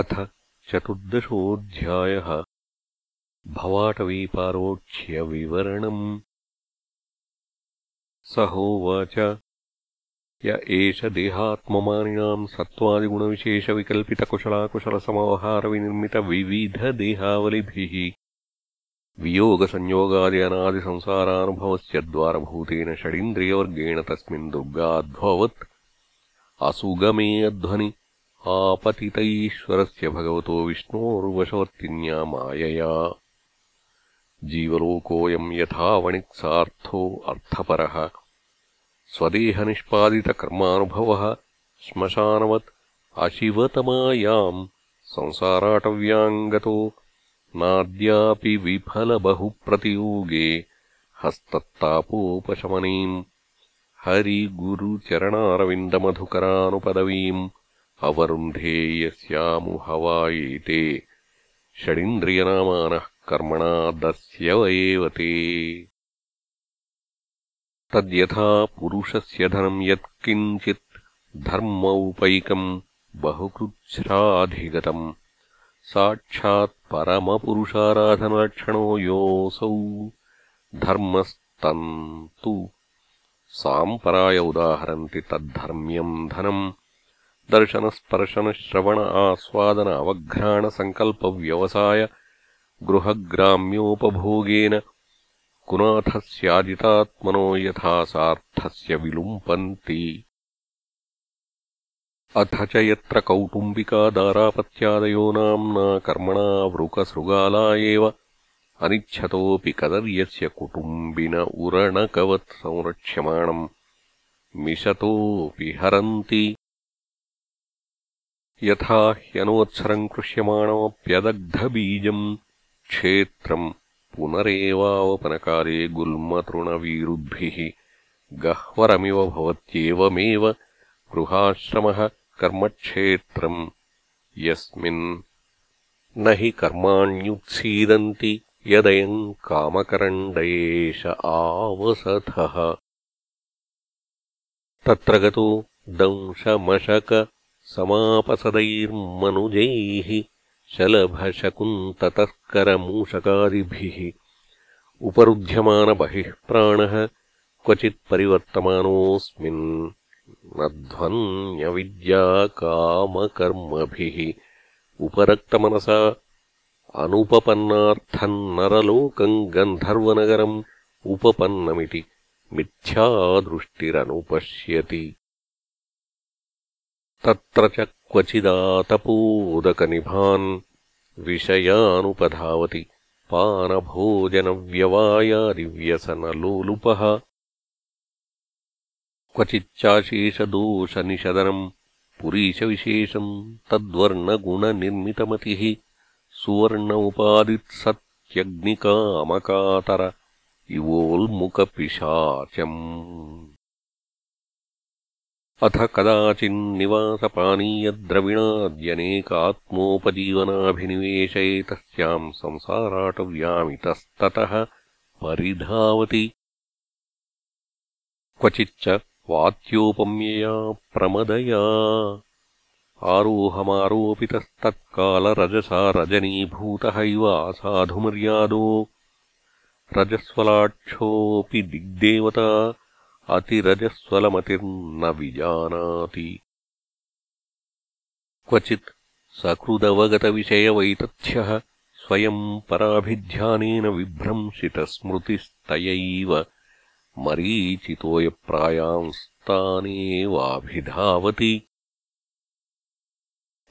अथ चतुर्दशोऽध्यायः भवाटवीपारोक्ष्यविवरणम् स होवाच य एष देहात्ममानिनाम् सत्त्वादिगुणविशेषविकल्पितकुशलाकुशलसमाहारविनिर्मितविविधदेहावलिभिः वियोगसंयोगादि अनादिसंसारानुभवस्य द्वारभूतेन षडिन्द्रियवर्गेण तस्मिन् दुर्गाध्ववत् असुगमे अध्वनि आपतितैश्वरस्य भगवतो विष्णोर्वशवर्तिन्या मायया जीवलोकोऽयम् यथा वणिक्सार्थो अर्थपरः। स्वदेहनिष्पादितकर्मानुभवः श्मशानवत् अशिवतमायाम् संसाराटव्याम् गतो नाद्यापि विफलबहुप्रतियोगे हस्तत्तापोपशमनीम्। हरिगुरुचरणारविन्दमधुकरानुपदवीम् अवरुन्धे यस्यामुहवायेते षडिन्द्रियनामानः कर्मणा दस्य एव ते। तद्यथा पुरुषस्य धनम् यत्किञ्चित् धर्मौपैकम् बहुकृच्छ्राधिगतम्। साक्षात्परमपुरुषाराधनलक्षणो योऽसौ धर्मस्तन्तु। साम्पराय उदाहरन्ति तद्धर्म्यम् धनम् दर्शनस्पर्शनश्रवण आस्वादन अवघ्राणसङ्कल्पव्यवसाय गृहग्राम्योपभोगेन कुनाथस्याजितात्मनो यथा सार्थस्य विलुम्पन्ति। अथ च यत्र कौटुम्बिका दारापत्यादयो नाम्ना कर्मणा वृकसृगाला एव अनिच्छतोऽपि कदर्यस्य कुटुम्बिन उरणकवत् संरक्ष्यमाणम् मिषतोऽपि हरन्ति यथा ह्यनोत्सरम् कृष्यमाणमप्यदग्धबीजम् क्षेत्रम् पुनरेवावपनकाले गुल्मतृणवीरुद्भिः गह्वरमिव भवत्येवमेव गृहाश्रमः कर्मक्षेत्रम् यस्मिन् न हि कर्माण्युत्सीदन्ति यदयम् कामकरण्डयेष आवसथः। तत्र गतो दंशमशक समापसदैर्मनुजैः शलभशकुन्ततस्करमूषकादिभिः उपरुध्यमानबहिः प्राणः क्वचित्परिवर्तमानोऽस्मिन् नध्वन्यविद्याकामकर्मभिः। उपरक्तमनसा अनुपपन्नार्थम् नरलोकम् गन्धर्वनगरम् उपपन्नमिति मिथ्यादृष्टिरनुपश्यति तत्र च क्वचिदातपोदकनिभान् विषयानुपधावति पानभोजनव्यवायादिव्यसनलोलुपः क्वचिच्चाशेषदोषनिषदनम् पुरीशविशेषम् तद्वर्णगुणनिर्मितमतिः सुवर्ण उपादित्सत्यग्निकामकातर इवोल्मुखपिशाचम् अथ कदाचिन्निवासपानीयद्रविणाद्यनेकात्मोपजीवनाभिनिवेशये संसाराटव्यामितस्ततः परिधावति। क्वचिच्च वात्योपम्यया प्रमदया। आरोहमारोपितस्तत्कालरजसा रजनीभूतः इव असाधुमर्यादो रजस्वलाक्षोऽपि दिग्देवता अतिरजस्वलमतिर्न विजानाति क्वचित् सकृदवगतविषयवैतथ्यः स्वयम् पराभिध्यानेन विभ्रंशितस्मृतिस्तयैव मरीचितोयप्रायांस्तानेवाभिधावति।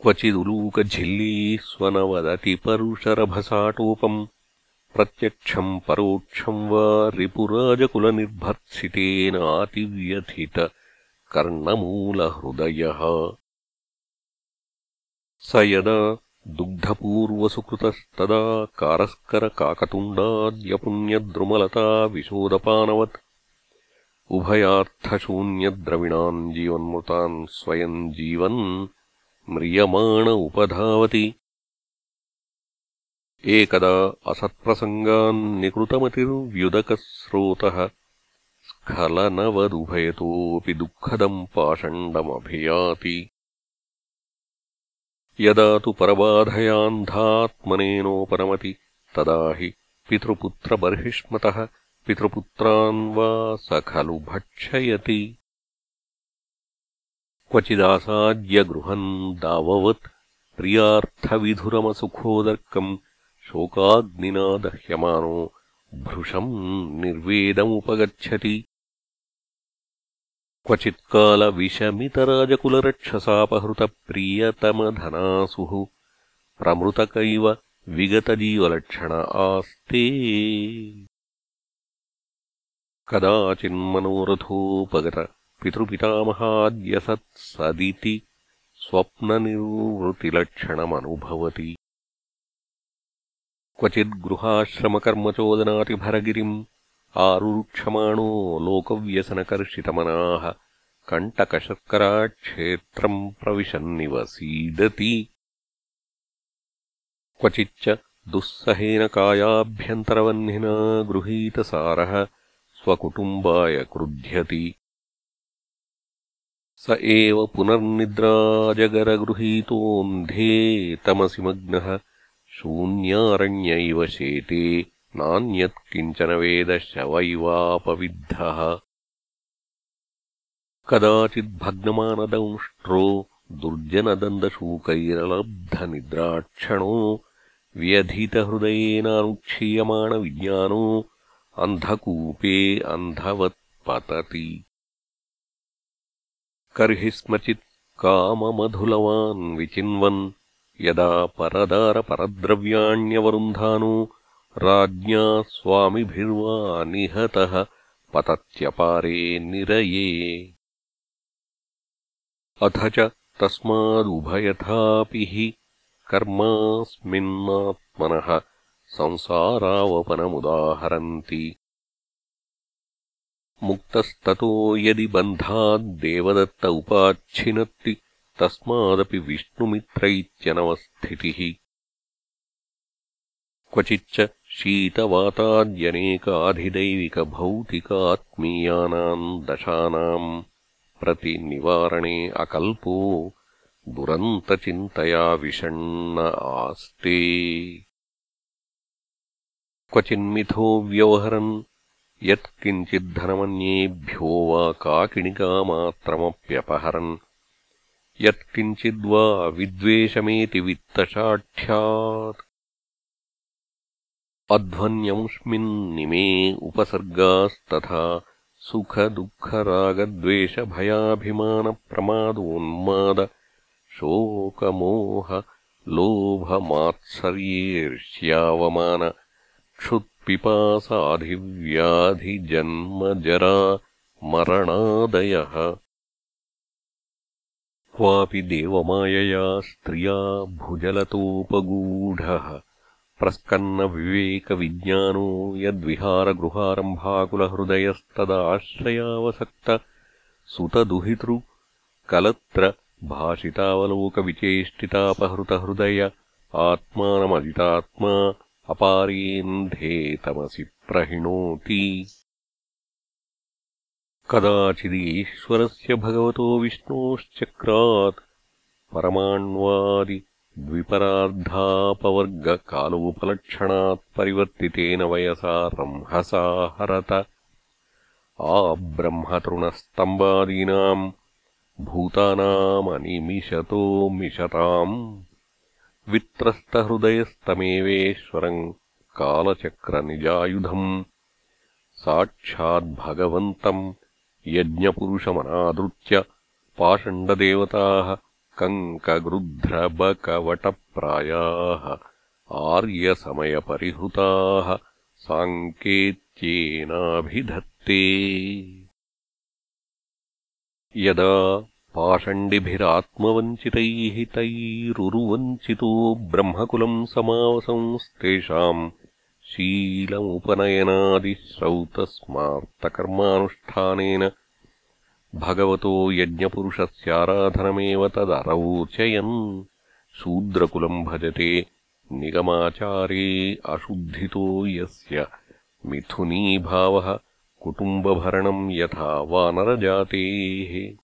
क्वचिदुलूकझिल्लीस्वनवदतिपरुषरभसाटोपम् प्रत्यक्षम् परोक्षम् वा रिपुराजकुलनिर्भर्त्सितेनातिव्यथितकर्णमूलहृदयः स यदा दुग्धपूर्वसुकृतस्तदा कारस्करकाकतुण्डाद्यपुण्यद्रुमलता विशोदपानवत् उभयार्थशून्यद्रविणान् जीवन्मृतान् स्वयम् जीवन् म्रियमाण उपधावति एकदा असत्प्रसङ्गान्निकृतमतिर्व्युदकस्रोतः स्खलनवदुभयतोऽपि दुःखदम् पाषण्डमभियाति। यदा तु परबाधयान्धात्मनेनोपरमति तदा हि पितृपुत्रबर्हिष्मतः पितृपुत्रान् वा स खलु भक्षयति क्वचिदासाद्यगृहम् दाववत् प्रियार्थविधुरमसुखोदर्कम् शोकाग्निना दह्यमानो भृशम् निर्वेदमुपगच्छति। क्वचित्कालविषमितराजकुलरक्षसापहृतप्रियतमधनासुः प्रमृतकैव विगतजीवलक्षण आस्ते। कदाचिन्मनोरथोपगत पितृपितामहाद्यसत्सदिति स्वप्ननिर्वृतिलक्षणमनुभवति क्वचिद्गृहाश्रमकर्मचोदनातिभरगिरिम् आरुक्षमाणो लोकव्यसनकर्षितमनाः कण्टकशर्कराक्षेत्रम् प्रविशन्निवसीदति। क्वचिच्च दुःसहेन कायाभ्यन्तरवह्निना गृहीतसारः स्वकुटुम्बाय क्रुध्यति। स एव पुनर्निद्राजगरगृहीतोऽन्धे तमसि मग्नः शून्यारण्यैव शेते नान्यत् किञ्चन वेदशवैवापविद्धः। कदाचिद्भग्नमानदंष्ट्रो दुर्जनदन्दशूकैरलब्धनिद्राक्षणो व्यधितहृदयेनानुक्षीयमाणविज्ञानो अन्धकूपे अन्धवत्पतति कर्हि स्मचित् काममधुलवान् विचिन्वन् यदा परदारपरद्रव्याण्यवरुन्धानो राज्ञा स्वामिभिर्वा निहतः पतत्यपारे निरये। अथ च तस्मादुभयथापि हि कर्मास्मिन्नात्मनः संसारावपनमुदाहरन्ति। मुक्तस्ततो यदि बन्धाद्देवदत्त उपाच्छिनत्ति तस्मादपि विष्णुमित्रैत्यनवस्थितिः। क्वचिच्च शीतवाताद्यनेकाधिदैविकभौतिकात्मीयानाम् दशानाम् प्रतिनिवारणे अकल्पो दुरन्तचिन्तया विषण्ण आस्ते। क्वचिन्मिथो व्यवहरन् यत्किञ्चिद्धनमन्येभ्यो वा काकिणिकामात्रमप्यपहरन् यत्किञ्चिद्वा विद्वेषमेति वित्तशाठ्यात् अध्वन्यंस्मिन्निमे उपसर्गास्तथा सुखदुःखरागद्वेषभयाभिमानप्रमादोन्माद शोकमोह लोभमात्सर्येर्ष्यावमान क्षुत्पिपासाधिव्याधिजन्मजरा मरणादयः क्वापि देवमायया स्त्रिया भुजलतोपगूढः। प्रस्कन्नविवेकविज्ञानो यद्विहारगृहारम्भाकुलहृदयस्तदाश्रयावसक्त। सुतदुहितृ कलत्र भाषितावलोकविचेष्टितापहृतहृदय। आत्मानमजितात्मा अपारेन्धे तमसि प्रहिणोति कदाचिदीश्वरस्य भगवतो विष्णोश्चक्रात् परमाण्वादिद्विपरार्धापवर्गकालोपलक्षणात्परिवर्तितेन वयसा रंहसा हरत आब्रह्मतृणस्तम्बादीनाम् भूतानामनिमिषतो मिषताम् वित्रस्तहृदयस्तमेवेश्वरम् कालचक्रनिजायुधम् साक्षाद्भगवन्तम् यज्ञपुरुषमनादृत्य पाषण्डदेवताः कङ्कगृध्रबकवटप्रायाः आर्यसमयपरिहृताः साङ्केत्येनाभिधत्ते। यदा पाषण्डिभिरात्मवञ्चितैः तैरुरुवञ्चितो ब्रह्मकुलम् समावसंस्तेषाम् शीलमुपनयनादिश्रौतस्मार्तकर्मानुष्ठानेन भगवतो यज्ञपुरुषस्याराधनमेव तदरौचयन् शूद्रकुलम् भजते निगमाचारे अशुद्धितो यस्य मिथुनीभावः कुटुम्बभरणम् यथा वानरजातेः।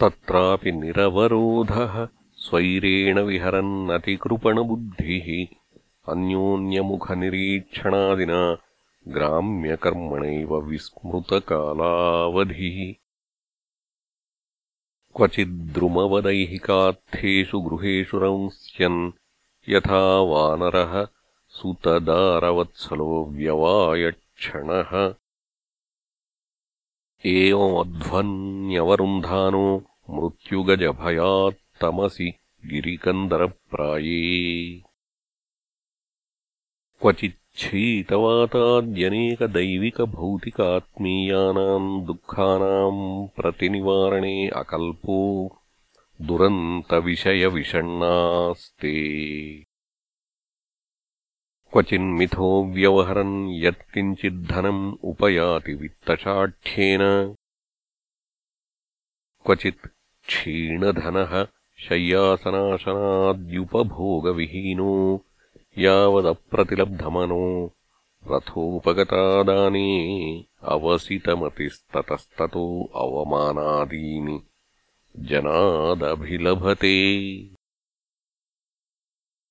तत्रापि निरवरोधः स्वैरेण विहरन्नतिकृपणबुद्धिः अन्योन्यमुखनिरीक्षणादिना ग्राम्यकर्मणैव विस्मृतकालावधिः। क्वचिद्द्रुमवदैहिकार्थेषु गृहेषु रंस्यन् यथा वानरः सुतदारवत्सलो व्यवायक्षणः एवमध्वन्यवरुन्धानो मृत्युगजभयात्तमसि गिरिकन्दरप्राये क्वचिच्छीतवाताद्यनेकदैविकभौतिकात्मीयानाम् दुःखानाम् प्रतिनिवारणे अकल्पो दुरन्तविषयविषण्णास्ते। क्वचिन्मिथो व्यवहरन् यत्किञ्चिद्धनम् उपयाति वित्तशाठ्येन क्वचित् क्षीणधनः शय्यासनाशनाद्युपभोगविहीनो यावदप्रतिलब्धमनो रथोपगतादाने अवसितमतिस्ततस्ततो अवमानादीनि। जनादभिलभते।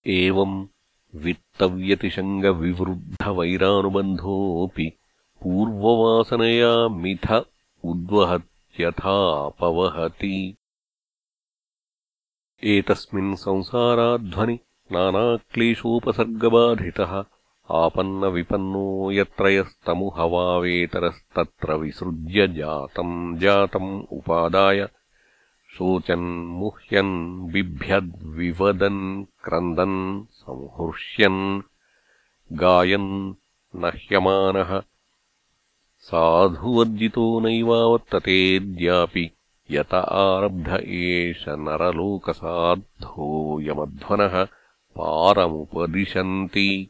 एवम् वित्तव्यतिशङ्गविवृद्धवैरानुबन्धोऽपि पूर्ववासनया मिथ उद्वहत्यथापवहति। एतस्मिन् संसाराध्वनि नानाक्लेशोपसर्गबाधितः। आपन्नविपन्नो यत्र यस्तमुहवावेतरस्तत्र विसृज्य जातम् जातम् उपादाय। शोचन् मुह्यन् बिभ्यद्विवदन् क्रन्दन् संहृष्यन् गायन् नह्यमानः। साधुवर्जितो नैवावर्ततेऽद्यापि यत आरब्ध एष नरलोकसाद्धोऽयमध्वनः पारमुपदिशन्ति।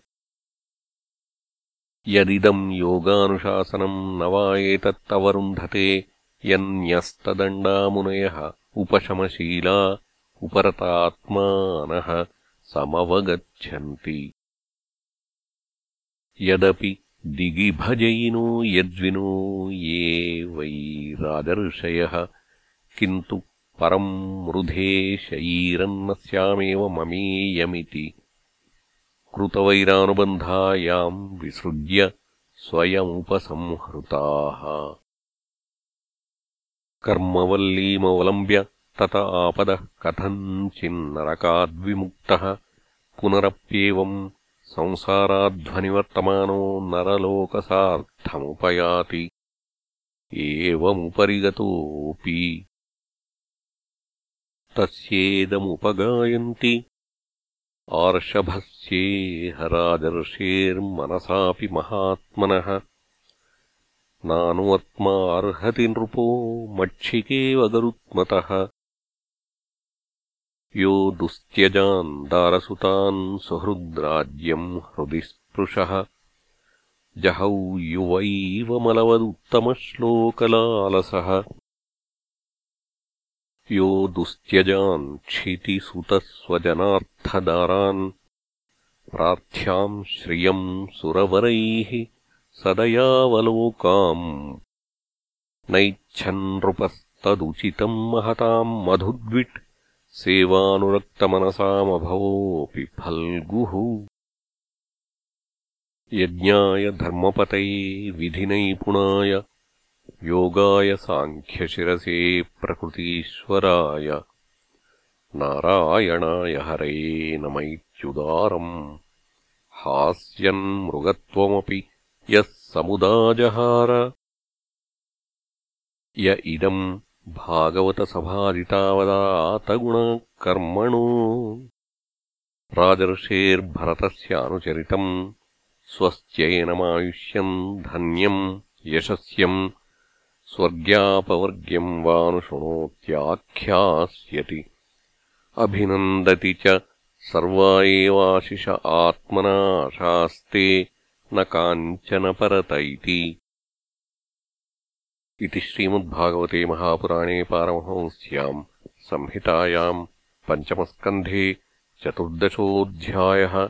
यदिदम् योगानुशासनम् न वा एतत्तवरुन्धते यन्यस्तदण्डामुनयः उपशमशीला उपरतात्मानः समवगच्छन्ति। यदपि दिगिभजयिनो यद्विनो ये वै राजर्षयः किन्तु परम् मृधे शयीरन्न स्यामेव ममेयमिति। कृतवैरानुबन्धायाम् विसृज्य स्वयमुपसंहृताः। कर्मवल्लीमवलम्ब्य तत आपदः कथञ्चिन्नरकाद्विमुक्तः पुनरप्येवम् संसाराध्वनिवर्तमानो नरलोकसार्थमुपयाति। एवमुपरि तस्येदमुपगायन्ति। आर्षभस्येहराजर्षेर्मनसापि महात्मनः। नानुवत्मार्हति नृपो मक्षिकेव गरुत्मतः यो दुस्त्यजान् दारसुतान् सुहृद्राज्यम् हृदि स्पृशः। जहौ युवैवमलवदुत्तमश्लोकलालसः यो दुस्त्यजान् क्षितिसुतस्वजनार्थदारान् प्रार्थ्याम् श्रियम् सुरवरैः सदयावलोकाम् नैच्छन्नृपस्तदुचितम् महताम् मधुद्विट् सेवानुरक्तमनसामभवोऽपि फल्गुः यज्ञाय धर्मपतये विधिनैपुणाय योगाय साङ्ख्यशिरसे प्रकृतीश्वराय। नारायणाय हरे नमैत्युदारम्। हास्यन्मृगत्वमपि यः समुदाजहार। य इदम् भागवतसभादितावदातगुणकर्मणो राजर्षेर्भरतस्यानुचरितम् स्वस्त्ययनमायुष्यम् धन्यम् यशस्यम् स्वर्ग्यापवर्ग्यम् वानुशृणोत्याख्यास्यति। अभिनन्दति च सर्वा एवाशिष आत्मनाशास्ते न काञ्चन परत इति। श्रीमद्भागवते महापुराणे पारमहंस्याम् संहितायाम् पञ्चमस्कन्धे चतुर्दशोऽध्यायः